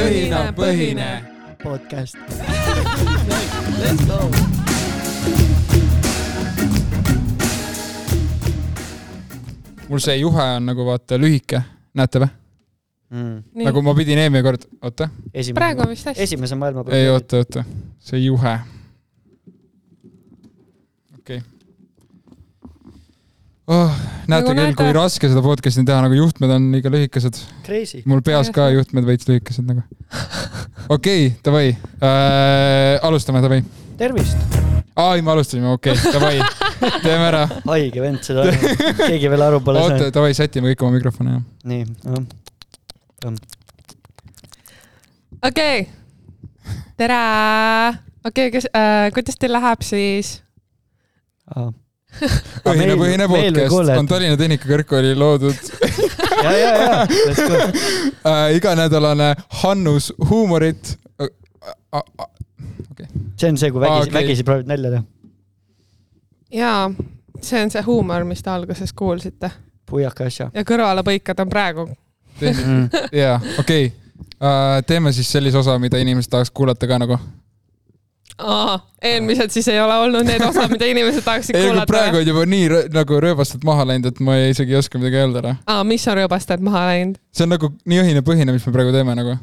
õhinapõhine podcast. Let's go. mul see juhe on nagu vaata lühike, näete või? Mm. nagu ma pidin eelmine kord, oota, praegu on vist hästi. esimese maailma ei oota, oota, see juhe. okei okay. oh,. näete Nagu küll, kui raske seda podcast'i teha, nagu juhtmed on liiga lühikesed. Crazy. mul peas ka juhtmed veits lühikesed nagu. okei okay,, davai äh,, alustame, davai. tervist. aa, ei, me alustasime, okei okay,, davai, teeme ära. haige vend seda, keegi veel aru pole oota, saanud. davai, sätime kõik oma mikrofone, jah. nii, okei, tere. okei, kes äh,, kuidas teil läheb siis? põhine, põhine podcast on Tallinna Tehnikakõrgkooli loodud ja, ja, ja, let's go. äh, iganädalane Hannus huumorit äh,. see on see, kui vägisi, okei. vägisi proovid nalja teha. jaa, see on see huumor, mis te alguses kuulsite puiaka asja. ja kõrvalepõikad on praegu. jaa, okei. teeme siis sellise osa, mida inimesed tahaks kuulata ka nagu. Eelmised siis ei ole olnud need osad, mida inimesed tahaksid ei, aga praegu kuulata. on juba nii rõ- nagu rööbastelt maha läinud, et ma ei, isegi ei oska midagi öelda ära. aa, mis on rööbastelt maha läinud see on nagu nii õhinapõhine, mis me praegu teeme nagu.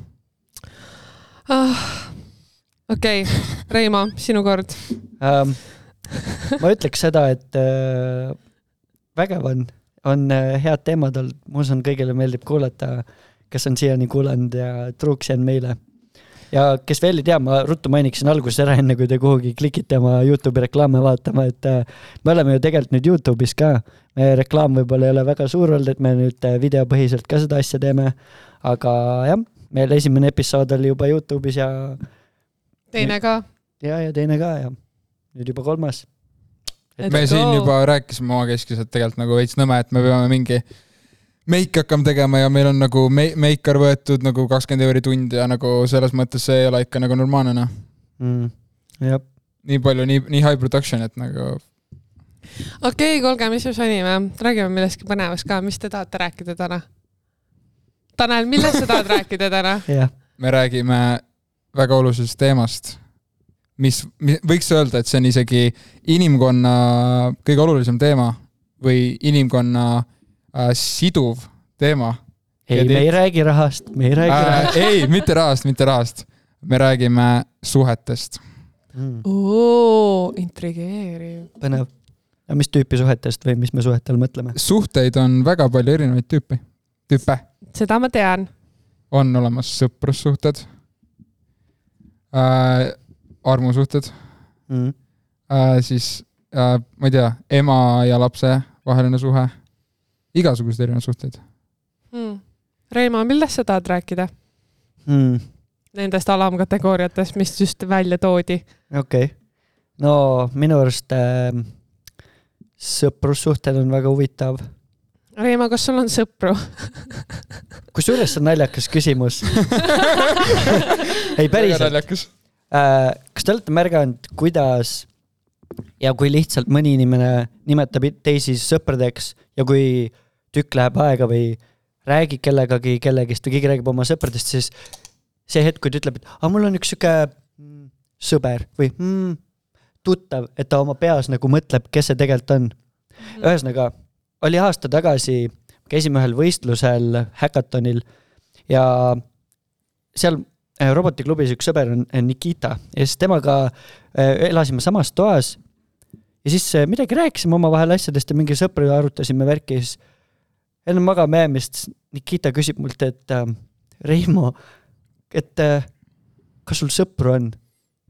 ah,? okei okay., Reimo, sinu kord. um,. ma ütleks seda, et uh, vägev on, on uh, head teemad olnud, ma usun, kõigile meeldib kuulata, kes on siiani kuulanud ja truuks jäänud meile. Ja kes veel ei tea, ma ruttu mainiksin alguses ära, enne kui te kuhugi klikite oma Youtube'i reklaame vaatama, et uh, me oleme ju tegelikult nüüd Youtube'is ka. meie reklaam võib-olla ei ole väga suur olnud, et me nüüd uh, videopõhiselt ka seda asja teeme. aga jah, meil esimene episood oli juba Youtube'is ja, teine ka. ja, ja teine ka ja nüüd juba kolmas. Me go. siin juba rääkisime omakeskis, et tegelikult nagu veits nõme, et me peame mingi meiki hakkama tegema ja meil on nagu me-, meikar võetud nagu kakskümmend euri tund ja nagu selles mõttes see ei ole ikka nagu normaalne noh. mm.. jah, nii palju, nii, nii high production, et nagu okei okay,, kuulge, mis me sonime, räägime millestki põnevast ka, mis te tahate rääkida täna? Tanel, millest sa tahad rääkida täna? jah, me räägime väga olulisest teemast, mis, mis, võiks öelda, et see on isegi inimkonna kõige olulisem teema või inimkonna äh, siduv teema ei me ei räägi rahast, me ei räägi äh,. rahast ei, mitte rahast, mitte rahast. me räägime suhetest. mm.. oo, intrigeeriv. põnev. no mis tüüpi suhetest või mis me suhete all mõtleme? suhteid on väga palju erinevaid tüüpe, tüüpe. seda ma tean. on olemas sõprussuhted äh,, armusuhted Mm. äh,, siis äh, ma ei tea, ema ja lapse vaheline suhe, igasuguseid erinevaid suhteid. Hmm. Reimo, millest sa tahad rääkida? Mm. Nendest alamkategooriatest, mis just välja toodi. okei okay., no minu arust äh, sõprussuhted on väga huvitav. Reimo, kas sul on sõpru? kusjuures see on naljakas küsimus ei, päriselt. naljakas. Äh, kas te olete märganud, kuidas ja kui lihtsalt mõni inimene nimetab teisi sõpradeks ja kui tükk läheb aega või räägib kellegagi kellegist või keegi räägib oma sõpradest, siis see hetk, kui ta ütleb, et aa, mul on üks sihuke mm, sõber või mm, tuttav, et ta oma peas nagu mõtleb, kes see tegelikult on. ühesõnaga, oli aasta tagasi, käisime ühel võistlusel häkatonil ja seal äh, robotiklubis üks sõber on Nikita ja siis temaga äh, elasime samas toas. ja siis äh, midagi rääkisime omavahel asjadest ja mingi sõpru arutasime värki ja siis enne magama jäämist Nikita küsib mult, et äh, Reimo, et äh, kas sul sõpru on?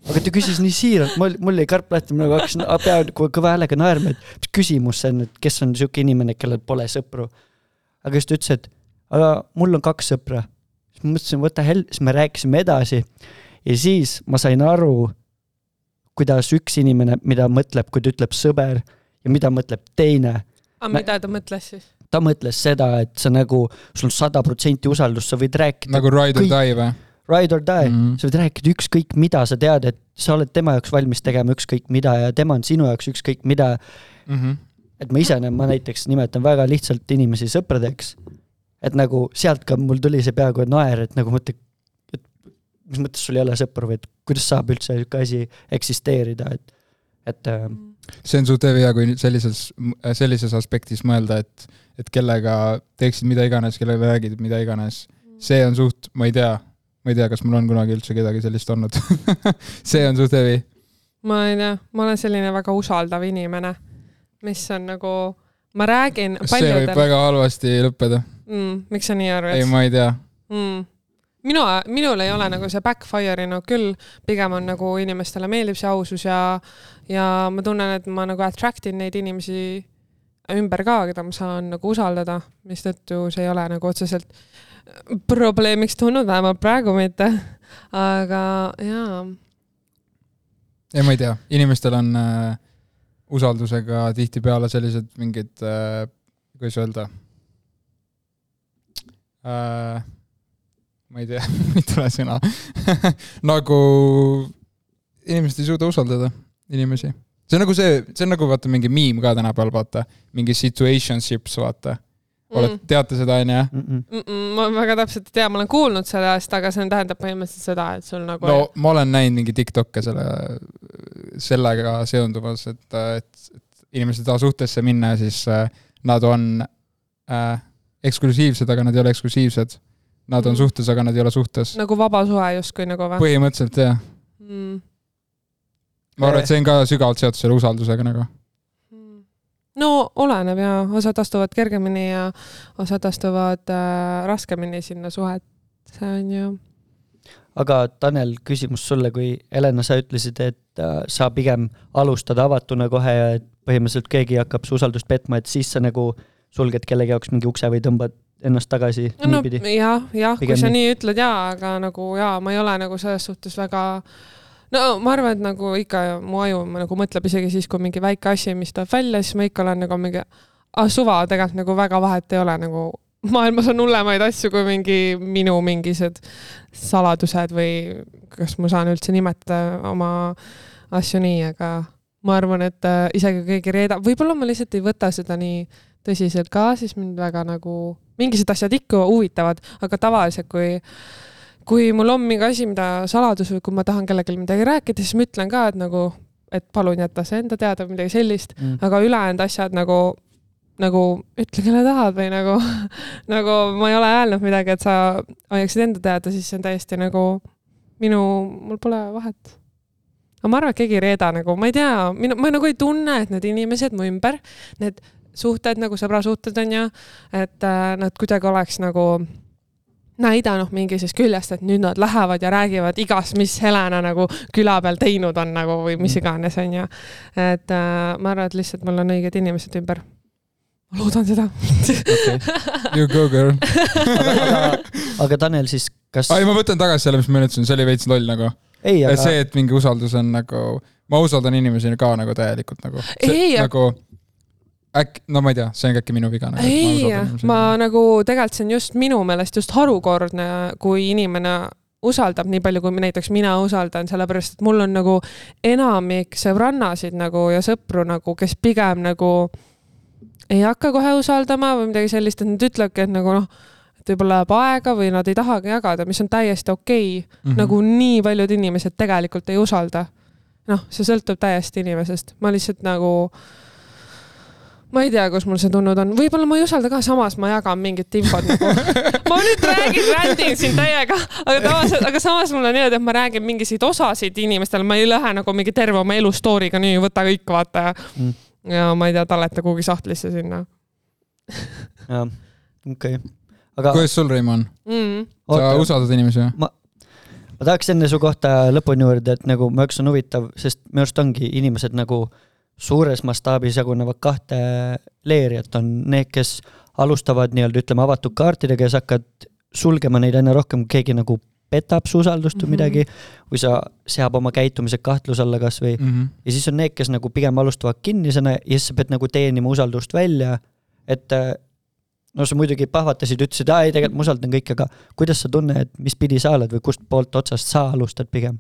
aga ta küsis nii siiralt, mul, mul jäi karp lahti, ma hakkasin peaaegu kõva häälega naerma, et mis küsimus see on, et kes on sihuke inimene, kellel pole sõpru. aga siis ta ütles, et aga mul on kaks sõpra siis ma mõtlesin, what the hell, siis me rääkisime edasi ja siis ma sain aru, kuidas üks inimene, mida mõtleb, kui ta ütleb sõber ja mida mõtleb teine. aga mida ta mõtles siis? Ta mõtles seda, et sa nagu, sul on sada protsenti usaldust, sa võid rääkida nagu ride or die või? ride or die mm. -hmm. sa võid rääkida ükskõik mida, sa tead, et sa oled tema jaoks valmis tegema ükskõik mida ja tema on sinu jaoks ükskõik mida. Mhm. et ma ise, ma näiteks nimetan väga lihtsalt inimesi sõpradeks. et nagu sealt ka mul tuli see peaaegu naer, et nagu mõtle, et mis mõttes sul ei ole sõpru või et kuidas saab üldse niisugune asi eksisteerida, et, et äh, see on suht hea, kui sellises, sellises aspektis mõelda, et, et kellega teeksid mida iganes, kellega räägid mida iganes. see on suht, ma ei tea, ma ei tea, kas mul on kunagi üldse kedagi sellist olnud see on suht hevi. ma ei tea, ma olen selline väga usaldav inimene, mis on nagu, ma räägin see võib väga halvasti lõppeda. mm,, miks sa nii arvad ei,? ma ei tea. mm. minu, minul ei ole nagu see backfire inud küll, pigem on nagu inimestele meeldib see ausus ja, ja ma tunnen, et ma nagu attract in neid inimesi ümber ka, keda ma saan nagu usaldada, mistõttu see ei ole nagu otseselt probleemiks tulnud, vähemalt praegu mitte. aga jaa, ei, ma ei tea, inimestel on äh, usaldusega tihtipeale sellised mingid äh,, kuidas öelda äh,. ma ei tea, ei tule sõna nagu inimesed ei suuda usaldada inimesi. See on nagu see, see on nagu vaata mingi miim ka tänapäeval, vaata, mingi situationships, vaata. oled, teate seda, onju? mm -mm. Mm -mm, ma väga täpselt ei tea, ma olen kuulnud sellest, aga see tähendab põhimõtteliselt seda, et sul nagu no ma olen näinud mingi Tiktok'e selle, sellega seonduvas, et, et, et inimesed tahavad suhtesse minna ja siis äh, nad on äh, eksklusiivsed, aga nad ei ole eksklusiivsed. Nad on Mhm. suhtes, aga nad ei ole suhtes. nagu vaba suhe justkui nagu või põhimõtteliselt jah. mm.? Ma arvan, et see on ka sügavalt seotud selle usaldusega nagu. Mm. no oleneb ja osad astuvad kergemini ja osad astuvad äh, raskemini sinna suhetesse onju. aga Tanel, küsimus sulle, kui Helena, sa ütlesid, et äh, sa pigem alustad avatuna kohe ja et põhimõtteliselt keegi hakkab su usaldust petma, et siis sa nagu sulged kellegi jaoks mingi ukse või tõmbad ennast tagasi no niipidi? jah, jah, kui sa nii. ütled jaa, aga nagu jaa, ma ei ole nagu selles suhtes väga no ma arvan, et nagu ikka mu aju nagu mõtleb isegi siis, kui mingi väike asi, mis tuleb välja, siis ma ikka olen nagu mingi ah, suva, tegelikult nagu väga vahet ei ole nagu maailmas on hullemaid asju kui mingi minu mingisugused saladused või kas ma saan üldse nimetada oma asju nii, aga ma arvan, et äh, isegi kui keegi reedab, võib-olla ma lihtsalt ei võta seda nii tõsiselt ka, siis mind väga nagu, mingisugused asjad ikka huvitavad, aga tavaliselt, kui kui mul on mingi asi, mida saladus või kui ma tahan kellelegi midagi rääkida, siis ma ütlen ka, et nagu, et palun jäta see enda teada või midagi sellist, Mm. aga ülejäänud asjad nagu, nagu ütle, kelle tahad või nagu, nagu ma ei ole öelnud midagi, et sa hoiaksid enda teada, siis see on täiesti nagu minu, mul pole vahet. aga ma arvan, et keegi ei reeda nagu, ma ei tea, minu, ma nagu ei tunne, et need inimesed mu ümber, need suhted nagu sõbrasuhted on ju, et äh, nad kuidagi oleks nagu näidanud mingisugusest küljest, et nüüd nad lähevad ja räägivad igast, mis Helena nagu küla peal teinud on nagu või mis iganes, onju. et äh, ma arvan, et lihtsalt mul on õiged inimesed ümber. ma loodan seda. You go girl. aga, aga, aga Tanel siis, kas ei, ma võtan tagasi selle, mis ma ütlesin, see oli veits loll nagu. aga see, et mingi usaldus on nagu, ma usaldan inimesi ka nagu täielikult nagu. Ei, nagu äkki, no ma ei tea, see on äkki minu viga nagu,. ei, ma nagu tegelikult see on just minu meelest just harukordne, kui inimene usaldab nii palju, kui näiteks mina usaldan, sellepärast et mul on nagu enamik sõbrannasid nagu ja sõpru nagu, kes pigem nagu ei hakka kohe usaldama või midagi sellist, et nad ütlevadki, et nagu noh, et võib-olla läheb aega või nad ei tahagi jagada, mis on täiesti okei okay.. Mhm. nagu nii paljud inimesed tegelikult ei usalda. noh, see sõltub täiesti inimesest, ma lihtsalt nagu ma ei tea, kus mul see tulnud on, võib-olla ma ei usalda ka, samas ma jagan mingit infot nagu. ma nüüd räägin, rändin siin täiega, aga tavaliselt, aga samas mul on niimoodi, et ma räägin mingisuguseid osasid inimestele, ma ei lähe nagu mingi terve oma elu story'ga nii, võta kõik, vaata ja Mm. ja ma ei tea, talleta kuhugi sahtlisse sinna jah, okei okay.. aga kuidas sul, Reimon? mm.. sa oota, usaldad inimesi või? ma tahaks enne su kohta lõpuni juurde, et nagu mu jaoks on huvitav, sest minu arust ongi inimesed nagu suures mastaabis jagunevad kahte leeri, et on need, kes alustavad nii-öelda ütleme avatud kaartidega ja sa hakkad sulgema neid aina rohkem, kui keegi nagu petab su usaldust või Mhm. midagi või sa seab oma käitumise kahtluse alla kasvõi Mhm. ja siis on need, kes nagu pigem alustavad kinnisena ja siis sa pead nagu teenima usaldust välja, et äh, no sa muidugi pahvatasid, ütlesid, aa ei, tegelikult ma usaldan kõike, aga kuidas sa tunned, mis pidi sa oled või kust poolt otsast sa alustad pigem?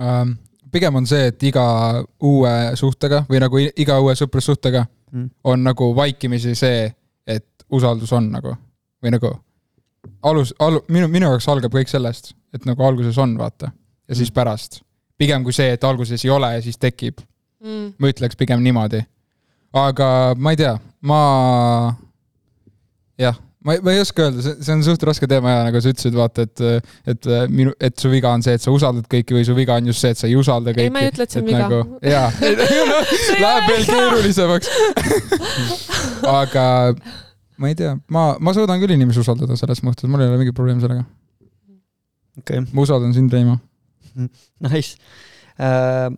Ähm, pigem on see, et iga uue suhtega või nagu iga uue sõprussuhtega Mm. on nagu vaikimisi see, et usaldus on nagu või nagu alus, alu-, minu, minu jaoks algab kõik sellest, et nagu alguses on, vaata. ja siis Mm. pärast. pigem kui see, et alguses ei ole ja siis tekib. mm. ma ütleks pigem niimoodi. aga ma ei tea, ma, jah, ma, ma ei oska öelda, see, see on suht raske teema ja nagu sa ütlesid, vaata, et, et minu, et su viga on see, et sa usaldad kõiki või su viga on just see, et sa ei usalda kõiki. ei, ma ei ütle, et see on viga. nagu, jaa läheb veel keerulisemaks. aga ma ei tea, ma, ma suudan küll inimesi usaldada selles mõttes, mul ei ole mingit probleemi sellega. okei okay., ma usaldan sind, Reimo. nice äh,.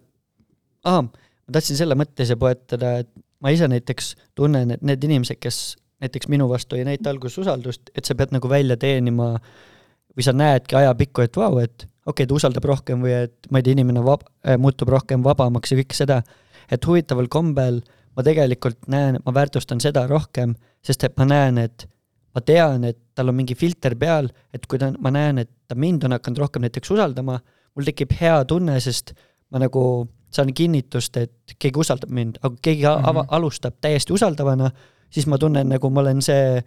aa, ma tahtsin selle mõtte siia poetada, et ma ise näiteks tunnen, et need inimesed, kes näiteks minu vastu ei näita alguses usaldust, et sa pead nagu välja teenima või sa näedki ajapikku, et vau, et okei okay,, ta usaldab rohkem või et ma ei tea, inimene vab- äh,, muutub rohkem vabamaks ja kõike seda, et huvitaval kombel ma tegelikult näen, ma väärtustan seda rohkem, sest et ma näen, et ma tean, et tal on mingi filter peal, et kui ta, ma näen, et ta mind on hakanud rohkem näiteks usaldama, mul tekib hea tunne, sest ma nagu saan kinnitust, et keegi usaldab mind, aga keegi mm. -hmm. alustab täiesti usaldavana, siis ma tunnen nagu ma olen see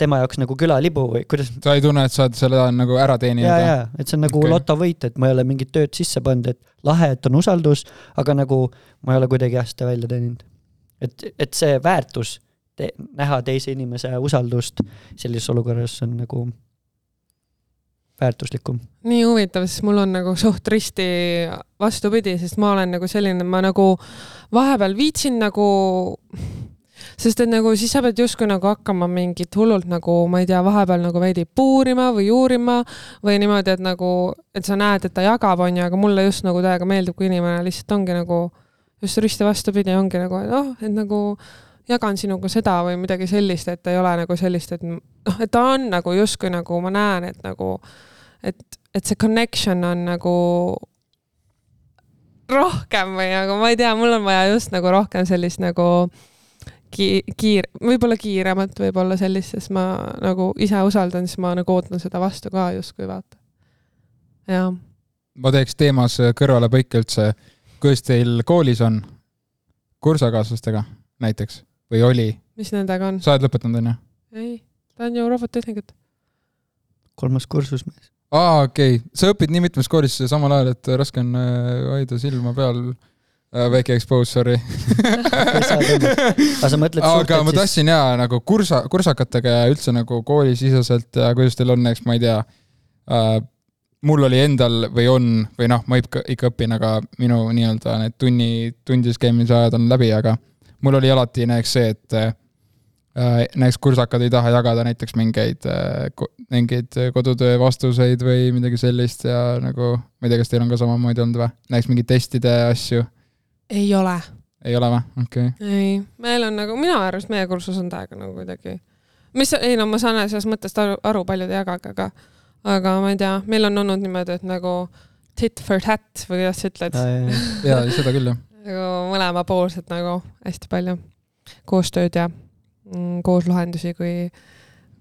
tema jaoks nagu külalibu või kuidas sa ei tunne, et sa oled selle nagu ära teeninud ja, või? ja, et see on nagu okay. lotovõit, et ma ei ole mingit tööd sisse pannud, et lahe, et on usaldus, aga nagu ma ei ole kuidagi jah seda välja teeninud. et, et see väärtus te,, näha teise inimese usaldust sellises olukorras on nagu väärtuslikum. nii huvitav, sest mul on nagu suht risti vastupidi, sest ma olen nagu selline, ma nagu vahepeal viitsin nagu, sest et nagu siis sa pead justkui nagu hakkama mingit hullult nagu, ma ei tea, vahepeal nagu veidi puurima või uurima või niimoodi, et nagu, et sa näed, et ta jagab, onju, aga mulle just nagu täiega meeldib, kui inimene lihtsalt ongi nagu just risti vastupidi, ongi nagu, et oh, et nagu jagan sinuga seda või midagi sellist, et ei ole nagu sellist, et noh, et ta on nagu justkui nagu ma näen, et nagu et, et see connection on nagu rohkem või nagu ma ei tea, mul on vaja just nagu rohkem sellist nagu ki-, kiir-, võib-olla kiiremat, võib-olla sellist, sest ma nagu ise usaldan, siis ma nagu ootan seda vastu ka justkui vaata. jah, ma teeks teemas kõrvalepõike üldse, kuidas teil koolis on kursakaaslastega näiteks või oli, mis nendega on? sa oled lõpetanud onju? ei, ta on ju robottehnikat. kolmas kursus mees. aa, okei okay., sa õpid nii mitmes koolis samal ajal, et raske on äh, hoida silma peal. Väike expose, sorry. aga sa mõtled aga ma tahtsin jaa nagu kursa, kursakatega ja üldse nagu koolisiseselt ja kuidas teil on, eks ma ei tea äh,. mul oli endal või on või noh, ma ikka, ikka õpin, aga minu nii-öelda need tunni, tundides käimise ajad on läbi, aga mul oli alati näiteks see, et äh, näiteks kursakad ei taha jagada näiteks mingeid äh,, mingeid kodutöö vastuseid või midagi sellist ja nagu ma ei tea, kas teil on ka samamoodi olnud või? näiteks mingeid testide asju, ei ole, ei ole või? okei okay.. ei, meil on nagu minu arust meie kursus on täiega nagu kuidagi, mis, ei no ma saan sellest mõttest aru, aru, paljud ei jagagi, aga, aga ma ei tea, meil on olnud niimoodi, et nagu tit for tat või kuidas sa ütled, jaa, seda küll jah. nagu mõlemapoolselt nagu hästi palju koostööd ja mm, koos lahendusi, kui,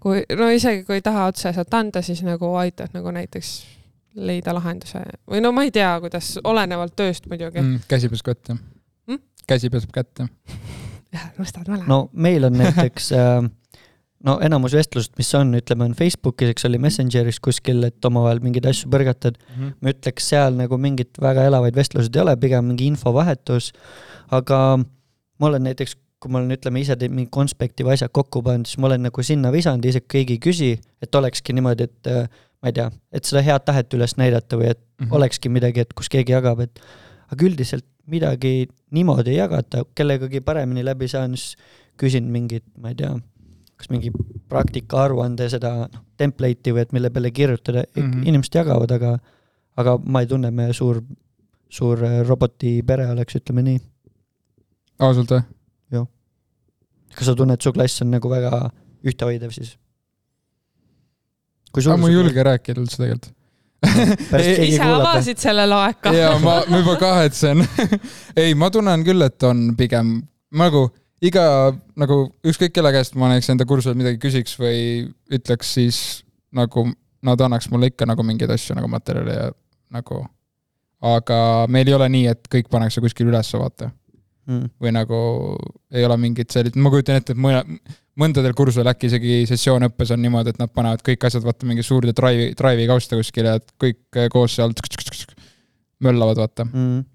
kui no isegi kui ei taha otseselt anda, siis nagu aitad nagu näiteks leida lahenduse või no ma ei tea, kuidas, olenevalt tööst muidugi mm.. mm,. käsi peseb kätt jah Mm? käsi peseb kätt jah. jah, mustad mäle. no meil on näiteks äh, no enamus vestlused, mis on, ütleme, on Facebookis, eks ole, Messengeris kuskil, et omavahel mingeid asju põrgatad. ma ütleks, seal nagu mingit väga elavaid vestlused ei ole, pigem mingi infovahetus. aga ma olen näiteks, kui ma olen, ütleme ise teinud mingi konspekti või asjad kokku pannud, siis ma olen nagu sinna visanud, isegi keegi ei küsi, et olekski niimoodi, et äh, ma ei tea, et seda head tahet üles näidata või et mm -hmm. olekski midagi, et kus keegi jagab, et aga üldiselt midagi niimoodi ei jagata, kellegagi paremini läbi saan, siis küsin mingit, ma ei tea, kas mingi praktika aruande seda noh, template'i või et mille peale kirjutada mm. -hmm. inimesed jagavad, aga aga ma ei tunne, me suur, suur äh, roboti pere oleks, ütleme nii. ausalt või? kas sa tunned, su klass on nagu väga ühtehoidev siis? Kui aga ma ei julge rääkida üldse tegelikult. keegi ise avasid selle laeka. ja ma, ma juba kahetsen. ei, ma tunnen küll, et on pigem nagu iga nagu ükskõik kelle käest ma näiteks enda kursusel midagi küsiks või ütleks, siis nagu nad annaks mulle ikka nagu mingeid asju nagu materjali ja nagu. aga meil ei ole nii, et kõik pannakse kuskil ülesse, vaata. mm.. või nagu ei ole mingit sellist, ma kujutan ette, et mõne, mõndadel kursusel äkki isegi sessioonõppes on niimoodi, et nad panevad kõik asjad vaata mingi suurde drive'i, drive'i kausta kuskile, et kõik äh, koos seal möllavad, vaata. Mm.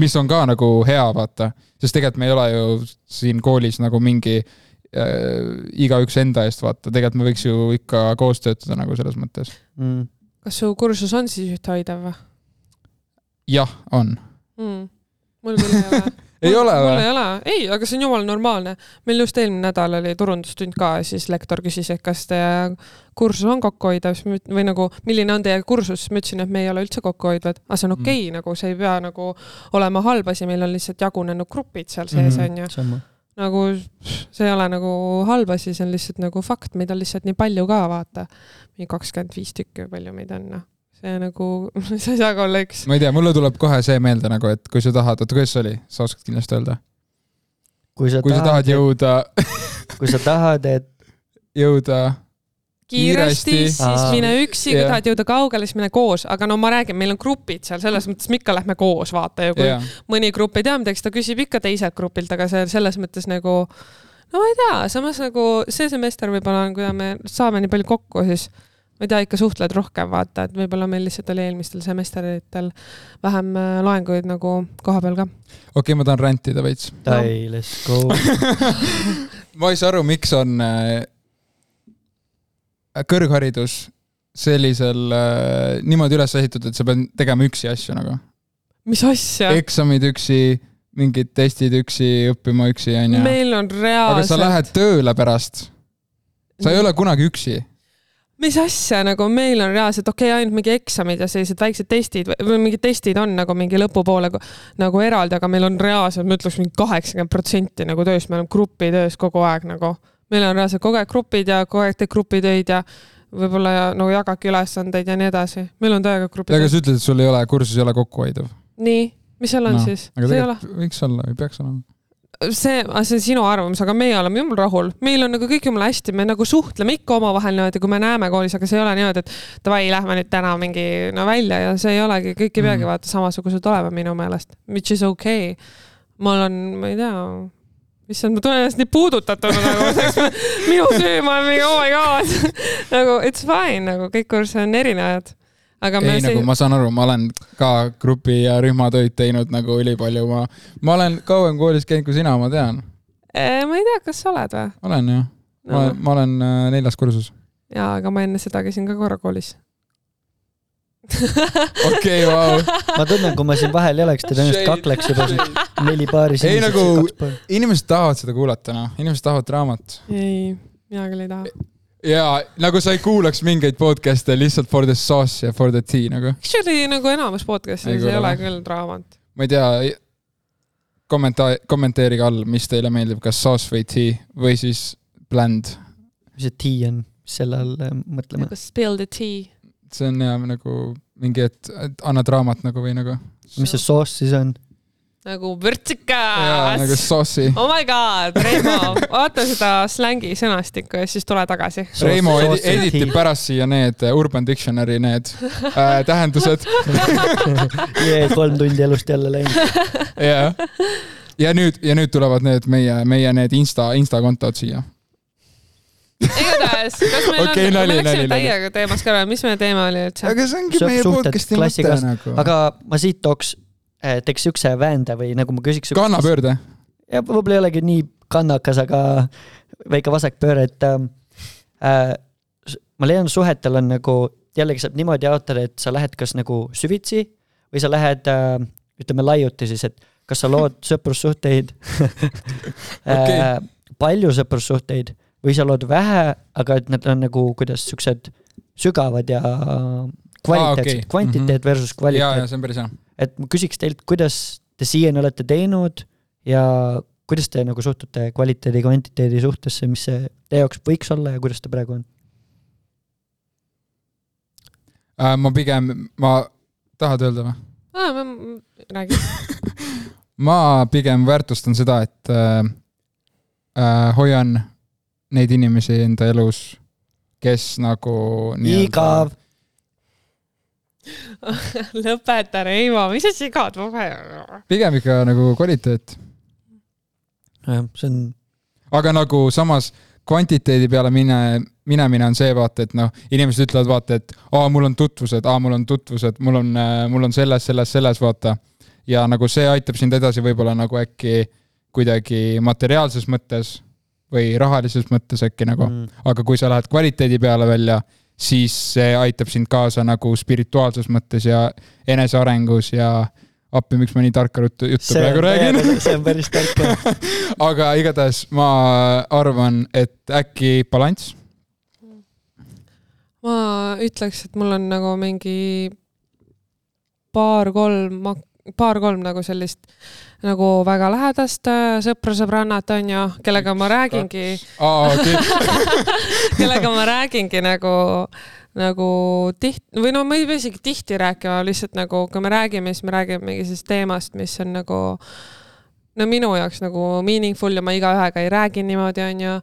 mis on ka nagu hea, vaata, sest tegelikult me ei ole ju siin koolis nagu mingi äh, igaüks enda eest, vaata, tegelikult me võiks ju ikka koos töötada nagu selles mõttes. Mm. kas su kursus on siis ühtehoidev või jah, on. mm.? mul küll ei ole ei ole mul või ei? ole, ei, aga see on jumala normaalne. meil just eelmine nädal oli turundustund ka ja siis lektor küsis, et kas teie kursus on kokkuhoidev siis ma üt- või nagu, milline on teie kursus, siis ma ütlesin, et me ei ole üldse kokkuhoidvad, aga see on okei okay, Mm. nagu see ei pea nagu olema halb asi, meil on lihtsalt jagunenud grupid seal sees Mhm. onju nagu see ei ole nagu halb asi, see on lihtsalt nagu fakt, meid on lihtsalt nii palju ka vaata. mingi kakskümmend viis tükki või palju meid on, noh. See nagu, sa ei saa ka olla üks. ma ei tea, mulle tuleb kohe see meelde nagu, et kui sa tahad, oota, kuidas see oli, sa oskad kindlasti öelda? kui sa kui sa tahad, jõuda, kui sa tahad, et jõuda, kiiresti, Kiiresti. siis mine üksi, kui Jah. tahad jõuda kaugele, siis mine koos, aga no ma räägin, meil on grupid seal, selles mõttes me ikka lähme koos, vaata ju, kui jah, mõni grupp ei tea midagi, siis ta küsib ikka teiselt grupilt, aga see selles mõttes nagu no ma ei tea, samas nagu see semester võib-olla on, kui me saame nii palju kokku, siis ma ei tea, ikka suhtled rohkem, vaata, et võib-olla meil lihtsalt oli eelmistel semestritel vähem äh, loenguid nagu koha peal ka. okei okay,, ma tahan rantida veits. die, let's go. ma ei saa aru, miks on äh, kõrgharidus sellisel äh, niimoodi üles ehitatud, et sa pead tegema üksi asju nagu. mis asja? eksamid üksi, mingid testid üksi, õppima üksi, onju. meil on aga reaalselt. sa lähed tööle pärast. sa ei ole kunagi üksi. Mis asja nagu meil on reaalselt okei okay,, ainult mingi eksamid ja sellised väiksed testid või- mingid testid on nagu mingi lõpupoole nagu eraldi, aga meil on reaalselt, ma ütleks mingi kaheksakümmend protsenti nagu töös, me oleme grupitöös kogu aeg nagu. meil on reaalselt kogu aeg grupid ja kogu aeg teed grupitöid ja võib-olla ja, nagu jagadki ülesandeid ja nii edasi. meil on täiega aga grupitöö. sa ütled, et sul ei ole, kursus ei ole kokkuhoidev. nii, mis seal on no, siis? aga see ei ole võiks olla või peaks olema. see, see on sinu arvamus, aga meie oleme jumala rahul, meil on nagu kõik jumala hästi, me nagu suhtleme ikka omavahel niimoodi, kui me näeme koolis, aga see ei ole niimoodi, et davai, lähme nüüd täna mingi no välja ja see ei olegi, kõik ei peagi Mhm. vaata samasugused olema minu meelest, which is okei okay.. ma olen, ma ei tea, issand, ma tunnen ennast nii puudutatuna nagu, minu süü, ma olen mingi oh my god nagu it's fine nagu kõik kursused on erinevad. Aga ei, nagu ma saan aru, ma olen ka grupi ja rühmatöid teinud nagu ülipalju, ma, ma olen kauem koolis käinud kui sina, ma tean. Eh, ma ei tea, kas sa oled või olen jah, ma no.? ma olen äh, neljas kursus. jaa, aga ma enne seda käisin ka korra koolis okei, vau. ma tunnen, kui ma siin vahel ei oleks, te tõenäoliselt kakleks juba siin neli paari Ei, nagu- inimesed tahavad seda kuulata, noh, inimesed tahavad draamat. ei, mina küll ei taha. Ja nagu sa ei kuulaks mingeid podcast'e lihtsalt for the sauce ja for the tea nagu. Actually nagu enamus podcast'ides Ei ei, ei ole küll draamat. ma ei tea, kommenta-, kommenteerige all, mis teile meeldib, kas sauce või tea või siis bland. mis see tea on, mis selle all äh, mõtleme? nagu spill the tea. see on hea nagu mingi, et, anna draamat nagu või nagu. mis see soos siis on? Nagu jaa, vürtsikas nagu sauce'i. oh my god, Reimo, vaata seda slängi sõnastikku ja siis tule tagasi. Reimo edi- editib pärast siia need äh, Urban Dictionary need äh, tähendused jee, kolm tundi elust jälle läinud. ja, ja nüüd, ja nüüd tulevad need meie, meie need Insta, Insta kontod siia. igatahes, kas meil Okei, on, me läksime täiega teemast kõrvale, mis meie teema oli üldse? aga see ongi Sõp- meie podcast'i mõte klassikas. nagu. aga ma siit tooks, teeks siukse väände või nagu ma küsiks. kannapöörde. ja võib-olla ei olegi nii kannakas, aga väike vasakpööre, et ähm, äh, ma leian, suhetel on nagu jällegi saab niimoodi jaotada, et sa lähed kas nagu süvitsi või sa lähed äh, ütleme laiuti siis, et kas sa lood sõprussuhteid Okei. äh, palju sõprussuhteid või sa lood vähe, aga et need on nagu kuidas siuksed sügavad ja kvaliteetsed okei., kvantiteet Mhm. versus ja, kvaliteet ja see on päris hea. Et ma küsiks teilt, kuidas te siiani olete teinud ja kuidas te nagu suhtute kvaliteedi, kvantiteedi suhtesse, mis see teie jaoks võiks olla ja kuidas ta praegu on? Äh, ma pigem, ma, tahad öelda või? räägi. ma pigem väärtustan seda, et äh, äh, hoian neid inimesi enda elus, kes nagu. igav. lõpeta, Reimo, mis sa sigad? pigem ikka nagu kvaliteet. jah, see on, aga nagu samas kvantiteedi peale mine, minemine on see vaata, et noh, inimesed ütlevad vaata, et aa, mul on tutvused, aa, mul on tutvused, mul on, mul on selles, selles, selles, vaata. ja nagu see aitab sind edasi võib-olla nagu äkki kuidagi materiaalses mõttes või rahalises mõttes äkki nagu mm., aga kui sa lähed kvaliteedi peale välja, siis see aitab sind kaasa nagu spirituaalses mõttes ja enesearengus ja appi, miks ma nii tarka juttu, praegu on räägin. see on päris tark jah. aga igatahes ma arvan, et äkki balanss. ma ütleks, et mul on nagu mingi paar-kolm, paar-kolm nagu sellist nagu väga lähedast äh, sõpra-sõbrannat onju, kellega ma räägingi, kellega ma räägingi nagu, nagu tihti või no ma ei pea isegi tihti rääkima, lihtsalt nagu kui me räägime, siis me räägime mingisugusest teemast, mis on nagu no minu jaoks nagu meaningful ja ma igaühega ei räägi niimoodi, onju,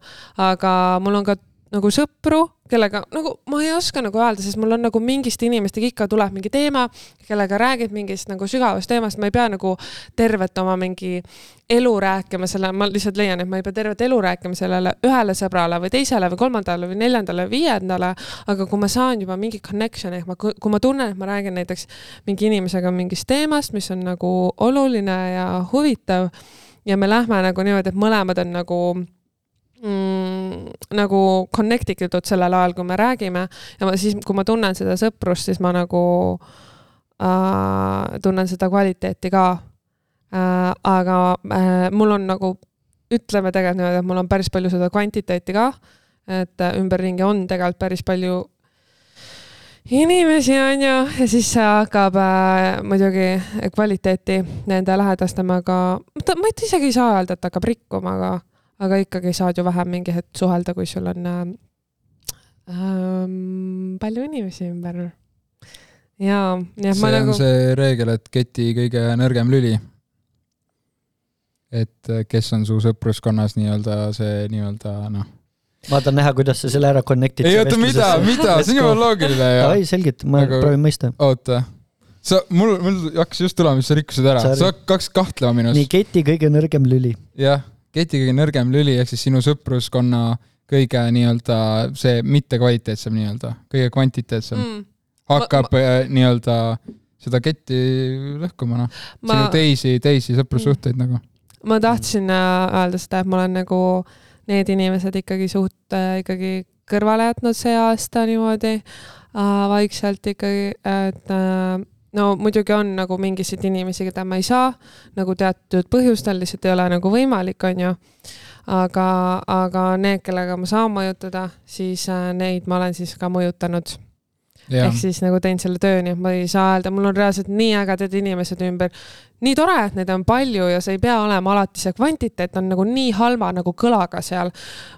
aga mul on ka nagu sõpru, kellega nagu ma ei oska nagu öelda, sest mul on nagu mingiste inimestega ikka tuleb mingi teema, kellega räägid mingist nagu sügavast teemast, ma ei pea nagu tervet oma mingi elu rääkima selle, ma lihtsalt leian, et ma ei pea tervet elu rääkima sellele ühele sõbrale või teisele või kolmandale või neljandale või viiendale, aga kui ma saan juba mingi connection'i ehk ma, kui ma tunnen, et ma räägin näiteks mingi inimesega mingist teemast, mis on nagu oluline ja huvitav ja me lähme nagu niimoodi, et mõlemad on nagu mm, nagu connect itud sellel ajal, kui me räägime. Ja ma siis, kui ma tunnen seda sõprust, siis ma nagu äh, tunnen seda kvaliteeti ka. Äh,. aga äh, mul on nagu, ütleme tegelikult niimoodi, et mul on päris palju seda kvantiteeti ka, et äh, ümberringi on tegelikult päris palju inimesi on ju. Ja siis see hakkab äh, muidugi kvaliteeti nende lähedastemaga, ma isegi ei saa öelda, et hakkab rikkuma, aga, aga ikkagi saad ju vähem mingi hetk suhelda, kui sul on äh, ähm, palju inimesi ümber. ja, nii et ma on nagu, see reegel, et keti kõige nõrgem lüli. et äh, kes on su sõpruskonnas nii-öelda see nii-öelda noh. ma tahan näha, kuidas sa selle ära connect'id. ei oota, mida, mida, see on jumala loogiline ju. davai, selgita, ma Aga- proovin mõista. oota, sa, mul, mul hakkas just tulema, mis sa rikkusid ära, Sorry. sa hakkasid kahtlema minus nii, keti kõige nõrgem lüli. jah, keti kõige nõrgem lüli ehk siis sinu sõpruskonna kõige nii-öelda see mittekvaliteetsem nii-öelda, kõige kvantiteetsem mm. hakkab ma, nii-öelda seda ketti lõhkuma noh, sinu, teisi, teisi sõprussuhteid mm. nagu. ma tahtsin äh, öelda seda, et ma olen nagu need inimesed ikkagi suht äh, ikkagi kõrvale jätnud see aasta niimoodi äh, vaikselt ikkagi, et äh, no muidugi on nagu mingiseid inimesi, keda ma ei saa nagu teatud põhjustel lihtsalt ei ole nagu võimalik, onju. aga, aga need, kellega ma saan mõjutada, siis äh, neid ma olen siis ka mõjutanud. ehk, siis nagu teinud selle töö, nii et ma ei saa öelda, mul on reaalselt nii ägedad inimesed ümber. Nii tore, et neid on palju ja see ei pea olema alati see kvantiteet on nagu nii halva nagu kõlaga seal.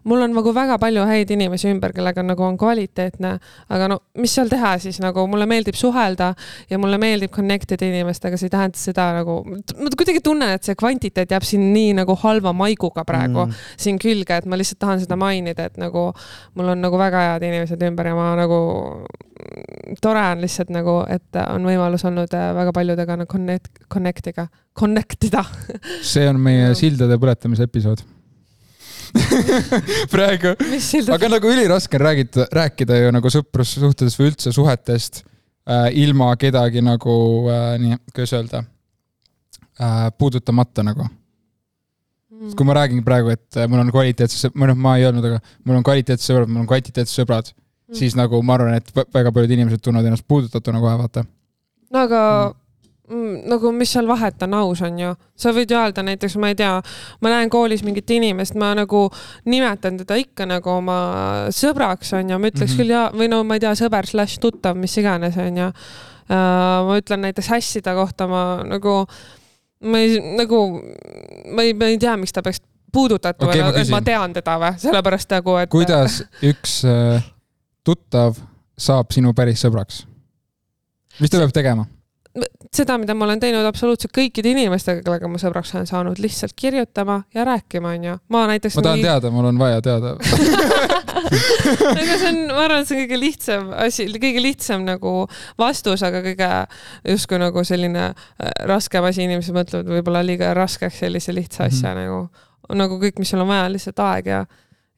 mul on nagu väga palju häid inimesi ümber, kellega nagu on kvaliteetne, aga no mis seal teha siis nagu mulle meeldib suhelda ja mulle meeldib connect ida inimestega, see ei tähenda seda nagu, ma kuidagi tunnen, et see kvantiteet jääb siin nii nagu halva maiguga praegu mm. siin külge, et ma lihtsalt tahan seda mainida, et nagu mul on nagu väga head inimesed ümber ja ma nagu tore on lihtsalt nagu, et on võimalus olnud äh, väga paljudega nagu connect, connect iga, connect ida. see on meie Jah. sildade põletamise episood praegu, aga nagu üliraske on räägida, rääkida ju nagu sõprussuhtedest või üldse suhetest äh, ilma kedagi nagu äh, nii, kuidas öelda äh,, puudutamata nagu. Mm. kui ma räägin praegu, et äh, mul on kvaliteetsed, või noh, ma ei öelnud, aga mul on kvaliteetsed sõbrad, mul on kvaliteetsed sõbrad, Mm. siis nagu ma arvan, et vä- väga paljud inimesed tunnevad ennast puudutatuna kohe, vaata. no aga mm. Nagu mis seal vahet on, aus on ju, sa võid ju öelda näiteks, ma ei tea, ma näen koolis mingit inimest, ma nagu nimetan teda ikka nagu oma sõbraks on ju, ma ütleks mm. -hmm. küll ja, või no ma ei tea, sõber slaš tuttav, mis iganes on ju. ma ütlen näiteks hässi ta kohta, ma nagu, ma ei nagu, ma ei, ma ei tea, miks ta peaks puudutatud Okei, ma olema, et ma tean teda või, sellepärast nagu, et. kuidas üks äh, tuttav saab sinu päris sõbraks? mis ta peab tegema? Seda, mida ma olen teinud absoluutselt kõikide inimestega, kellega ma sõbraks olen saanud, lihtsalt kirjutama ja rääkima, onju. ma näiteks. ma tahan mingi... teada, mul on vaja teada aga see on, ma arvan, et see on kõige lihtsam asi, kõige lihtsam nagu vastus, aga kõige justkui nagu selline äh, raskem asi, inimesed mõtlevad võib-olla liiga raskeks sellise lihtsa asja mm -hmm. nagu, nagu kõik, mis sul on vaja, lihtsalt aeg ja,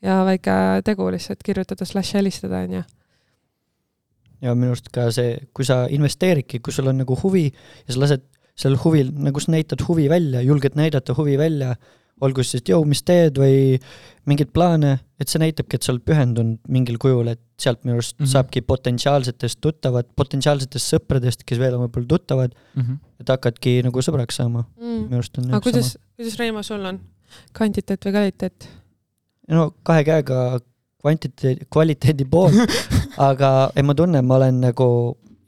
ja väike tegu lihtsalt kirjutada slaš helistada, onju ja minu arust ka see, kui sa investeeridki, kui sul on nagu huvi ja sa lased sellel huvil, nagu sa näitad huvi välja, julged näidata huvi välja, olgu siis, et jõu, mis teed või mingeid plaane, et see näitabki, et sa oled pühendunud mingil kujul, et sealt minu arust mm -hmm. saabki potentsiaalsetest tuttavad, potentsiaalsetest sõpradest, kes veel on võib-olla tuttavad mm, -hmm. et hakkadki nagu sõbraks saama mm.. minu arust on aga kuidas, kuidas Reimo sul on, kvantiteet või kvaliteet? no kahe käega kvantiteedi, kvaliteedi pool aga ei, ma tunnen, ma olen nagu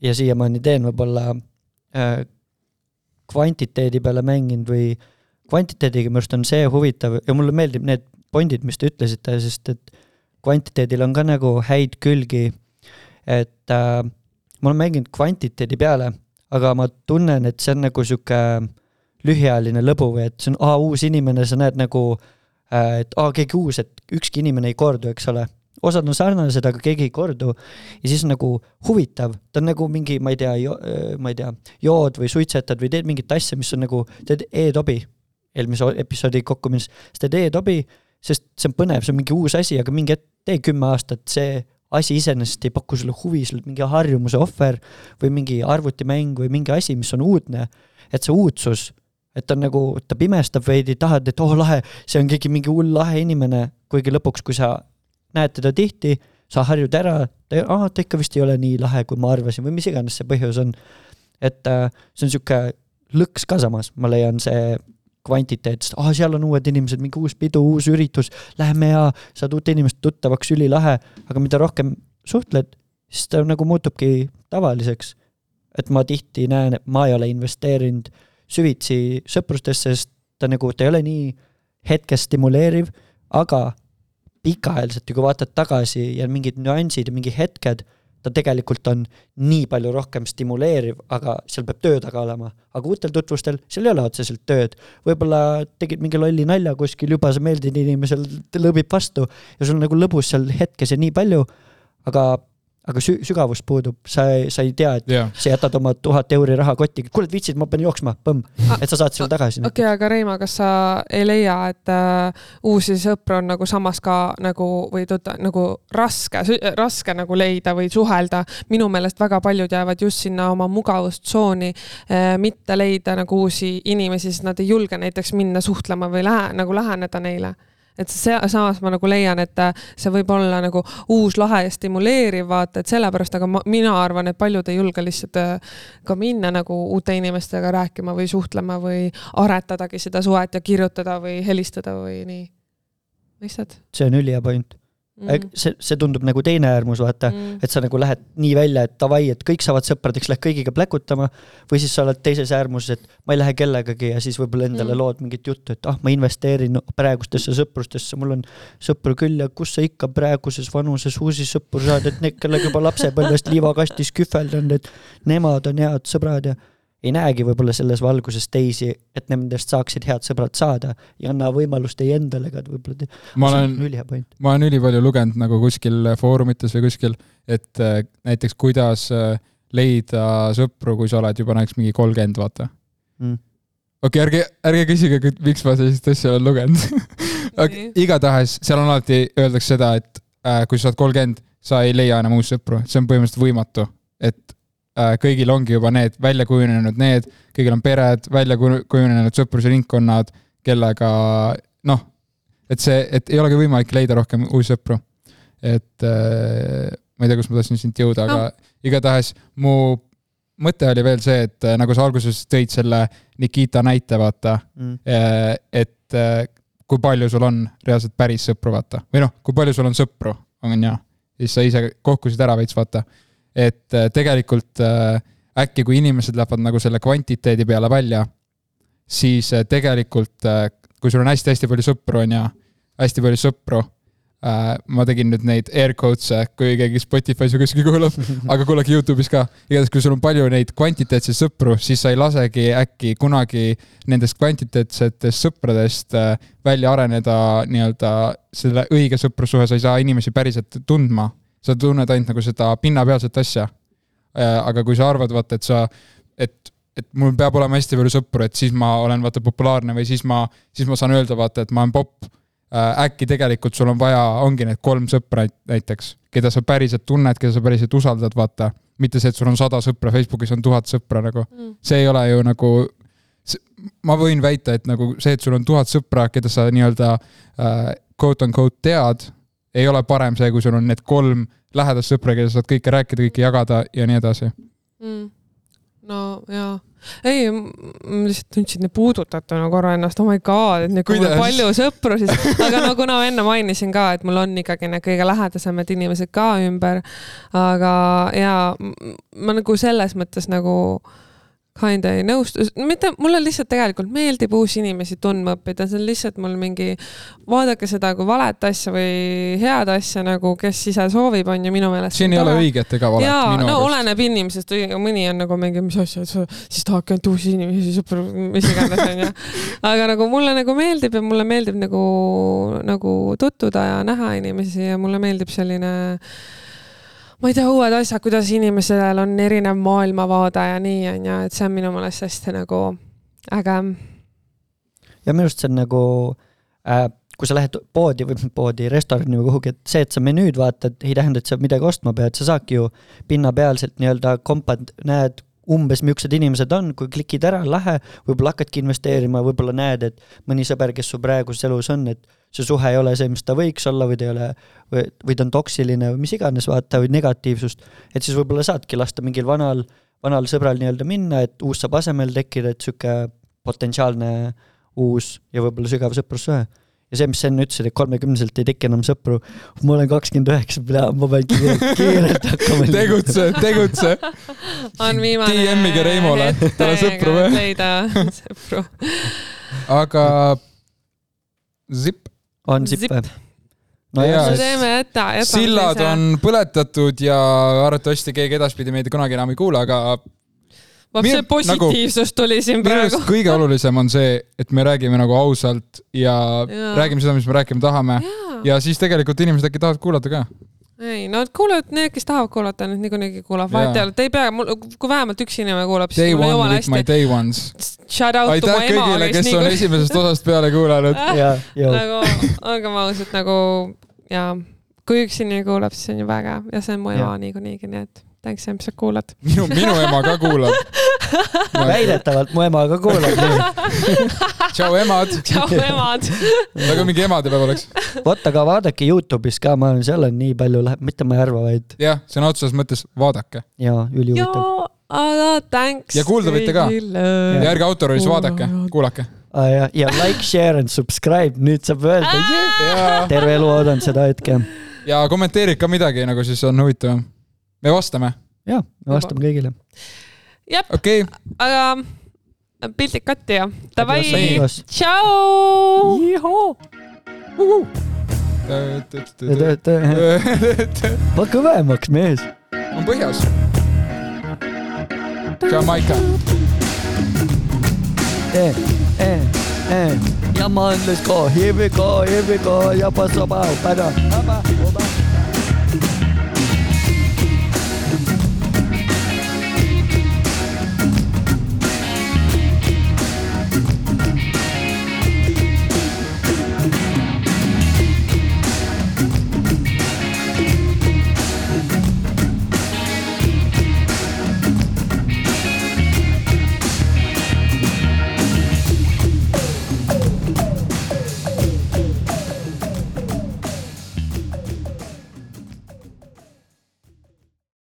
ja siiamaani teen võib-olla äh, kvantiteedi peale mänginud või kvantiteediga minu arust on see huvitav ja mulle meeldib need pointid, mis te ütlesite, sest et kvantiteedil on ka nagu häid külgi. et äh, ma olen mänginud kvantiteedi peale, aga ma tunnen, et see on nagu sihuke lühiajaline lõbu või et see on, aa, uus inimene, sa näed nagu äh, et aa, keegi uus, et ükski inimene ei kordu, eks ole osad on sarnased, aga keegi ei kordu. ja siis nagu huvitav, ta on nagu mingi, ma ei tea, ma ei tea, jood või suitsetad või teed mingit asja, mis on nagu, teed e-tobi. eelmise episoodi kokku minnes, siis teed e-tobi, sest see on põnev, see on mingi uus asi, aga mingi hetk, tee kümme aastat, see asi iseenesest ei paku sulle huvi, sul on mingi harjumuse ohver või mingi arvutimäng või mingi asi, mis on uudne. et see uudsus, et ta on nagu, ta pimestab veidi, tahad, et oh, lahe, see on keegi mingi hull lahe inimene, kuigi lõpuks, kui sa näed teda tihti, sa harjud ära, aa, ta ikka vist ei ole nii lahe, kui ma arvasin või mis iganes see põhjus on. et äh, see on sihuke lõks ka samas, ma leian see kvantiteet, sest aa, seal on uued inimesed, mingi uus pidu, uus üritus, lähme ja saad uute inimeste tuttavaks, ülilahe, aga mida rohkem suhtled, siis ta nagu muutubki tavaliseks. et ma tihti näen, et ma ei ole investeerinud süvitsi sõprustesse, sest ta nagu, ta ei ole nii hetkes stimuleeriv, aga pikaajaliselt ja kui vaatad tagasi ja mingid nüansid ja mingi hetked, ta tegelikult on nii palju rohkem stimuleeriv, aga seal peab töö taga olema. aga uutel tutvustel, seal ei ole otseselt tööd. võib-olla tegid mingi lolli nalja kuskil, juba sa meeldid inimesele, ta lõõbib vastu ja sul nagu lõbus seal hetkes ja nii palju, aga aga sü-, sügavus puudub, sa ei, sa ei tea, et yeah. sa jätad oma tuhat euri raha kotti, kuule, viitsid, ma pean jooksma, põmm, et sa saad selle tagasi. okei okay,, aga Reima, kas sa ei leia, et äh, uusi sõpru on nagu samas ka nagu või tuta, nagu raske, raske nagu leida või suhelda? minu meelest väga paljud jäävad just sinna oma mugavustsooni äh,, mitte leida nagu uusi inimesi, sest nad ei julge näiteks minna suhtlema või lähe, nagu läheneda neile et see, samas ma nagu leian, et äh, see võib olla nagu uus, lahe ja stimuleeriv, vaata, et sellepärast, aga ma, mina arvan, et paljud ei julge lihtsalt äh, ka minna nagu uute inimestega rääkima või suhtlema või aretadagi seda suhet ja kirjutada või helistada või nii. mõistad? see on ülihea point mm.. see, see tundub nagu teine äärmus, vaata mm., et sa nagu lähed nii välja, et davai, et kõik saavad sõpradeks, lähed kõigiga pläkutama. või siis sa oled teises äärmuses, et ma ei lähe kellegagi ja siis võib-olla endale mm. lood mingit juttu, et ah, ma investeerin praegustesse sõprustesse, mul on sõpru küll ja kus sa ikka praeguses vanuses uusi sõpru saad, et need, kellega juba lapsepõlvest liivakastis kühveldanud, et nemad on head sõbrad ja ei näegi võib-olla selles valguses teisi, et nendest saaksid head sõbrad saada ja anna võimalust teie endale ka, et võib-olla te... ma olen, ma olen ülipalju lugenud nagu kuskil foorumites või kuskil, et äh, näiteks kuidas äh, leida sõpru, kui sa oled juba näiteks mingi kolmkümmend, vaata. Mm.. okei okay,, ärge, ärge küsige, miks ma sellist asja olen lugenud. Aga igatahes seal on alati, öeldakse seda, et äh, kui sa oled kolmkümmend, sa ei leia enam uusi sõpru, see on põhimõtteliselt võimatu, et kõigil ongi juba need välja kujunenud need, kõigil on pered, välja kujunenud sõprusringkonnad, kellega noh, et see, et ei olegi võimalik leida rohkem uusi sõpru. et äh, ma ei tea, kus ma tahtsin siit jõuda, aga no. igatahes mu mõte oli veel see, et äh, nagu sa alguses tõid selle Nikita näite, vaata mm., et kui palju sul on reaalselt päris sõpru, vaata, või noh, kui palju sul on sõpru, on ju, siis sa ise kohkusid ära veits, vaata et äh, tegelikult äh, äkki, kui inimesed lähevad nagu selle kvantiteedi peale välja, siis äh, tegelikult, kui sul on hästi-hästi palju sõpru, on ju, hästi palju sõpru, ma tegin nüüd neid air quotes'e, kui keegi Spotify's või kuskil kuulab, aga kuulake Youtube'is ka. igatahes, kui sul on palju neid kvantiteetseid sõpru, siis sa ei lasegi äkki kunagi nendest kvantiteetsetest sõpradest välja areneda nii-öelda selle õige sõprussuhe, sa ei saa inimesi päriselt tundma. Sa tunned ainult nagu seda pinnapealset asja. aga kui sa arvad, vaata, et sa, et, et mul peab olema hästi palju sõpru, et siis ma olen vaata populaarne või siis ma, siis ma saan öelda, vaata, et ma olen popp. äkki tegelikult sul on vaja, ongi need kolm sõpra näiteks, keda sa päriselt tunned, keda sa päriselt usaldad, vaata. mitte see, et sul on sada sõpra, Facebookis on tuhat sõpra nagu, see ei ole ju nagu ma võin väita, et nagu see, et sul on tuhat sõpra, keda sa nii-öelda äh, quote on quote tead, ei ole parem see, kui sul on need kolm lähedast sõpra, keda sa saad kõike rääkida, kõike jagada ja nii edasi. mm.. no jaa, ei, ma lihtsalt tundsin nii puudutatuna korra ennast, oh my god, et kui mul palju sõpru, siis, aga no kuna ma enne mainisin ka, et mul on ikkagi need kõige lähedasemad inimesed ka ümber, aga jaa, ma nagu selles mõttes nagu kinda ei nõustu, mitte, mulle lihtsalt tegelikult meeldib uusi inimesi tundma õppida, see on lihtsalt mul mingi, vaadake seda kui valet asja või head asja nagu, kes ise soovib, on ju minu meelest. siin ei ole õiget ega valet jaa, no arust. oleneb inimesest, mõni on nagu mingi, mis asja, siis tahadki ainult uusi inimesi, sõpru, mis iganes onju. aga nagu mulle nagu meeldib ja mulle meeldib nagu, nagu tutvuda ja näha inimesi ja mulle meeldib selline ma ei tea, uued asjad, kuidas inimesel on erinev maailmavaade ja nii onju, et see on minu meelest hästi nagu äge. ja minu arust see on nagu äh,, kui sa lähed poodi või poodi, restorani või kuhugi, et see, et sa menüüd vaatad, ei tähenda, et sa midagi ostma pead, sa saadki ju pinnapealselt nii-öelda kompad, näed umbes, millised inimesed on, kui klikid ära, lähe, võib-olla hakkadki investeerima, võib-olla näed, et mõni sõber, kes su praeguses elus on, et see suhe ei ole see, mis ta võiks olla või ta ei ole, või, või ta on toksiline või mis iganes, vaata, või negatiivsust, et siis võib-olla saadki lasta mingil vanal, vanal sõbral nii-öelda minna, et uus saab asemele tekkida, et sihuke potentsiaalne uus ja võib-olla sügav sõprussuhe. ja see, mis sa enne ütlesid, et kolmekümneselt ei teki enam sõpru, ma olen kakskümmend üheksa, ma pean kiirelt, hakkama. tegutse, tegutse. on viimane. DM-ige Reimole. Tal on sõpru või? leida sõpru. aga zipp, on sipp või? Jaa, teeme jäta, jätame. sillad on põletatud ja arvatavasti keegi edaspidi meid kunagi enam ei kuule, aga vot see positiivsus tuli siin minu praegu kõige olulisem on see, et me räägime nagu ausalt ja, ja. Jaa. räägime seda, mis me rääkima tahame jaa, ja siis tegelikult inimesed äkki tahavad kuulata ka. Ei no kuulavad need, kes tahavad kuulata, need niikuinii kuulavad, vahet ei ole, te ei pea, mul, kui vähemalt üks inimene kuulab, siis mul my hästi. day ones. Shout out to mu ema, kõigile, kes on niikuinii esimesest osast peale kuulanud. ja, ja nagu, olgem ausad, nagu jaa, kui üks inimene kuulab, siis on ju väga ja see on mu ema niikuinii, nii et thanks, et sa kuulad. minu, minu ema ka kuulab. väidetavalt mu ema ka kuulab tšau emad, tšau, emad. nagu mingi emadepäev oleks. vot, aga vaadake Youtube'is ka, ma olen, seal on nii palju läheb, mitte ma ei arva, vaid jah, sõna otseses mõttes vaadake jaa, ülihuvitav. joo, aga thanks. Ja kuulda võite ka. ja ärge autoroolis vaadake, kuulake. ah,. ja, ja like, share and subscribe, nüüd saab öelda yeah!, terve elu oodanud seda hetke. ja kommenteerid ka midagi nagu siis on huvitavam. Me vastame, jaa, me vastame kõigile. jah, okei okay.. aga pildid katki ja davai, tšau. pane kõvemaks, mees. on põhjas. Jamaica. Eh, eh, eh. Ja man, let's go, here we go, here we go, ja pass about, para,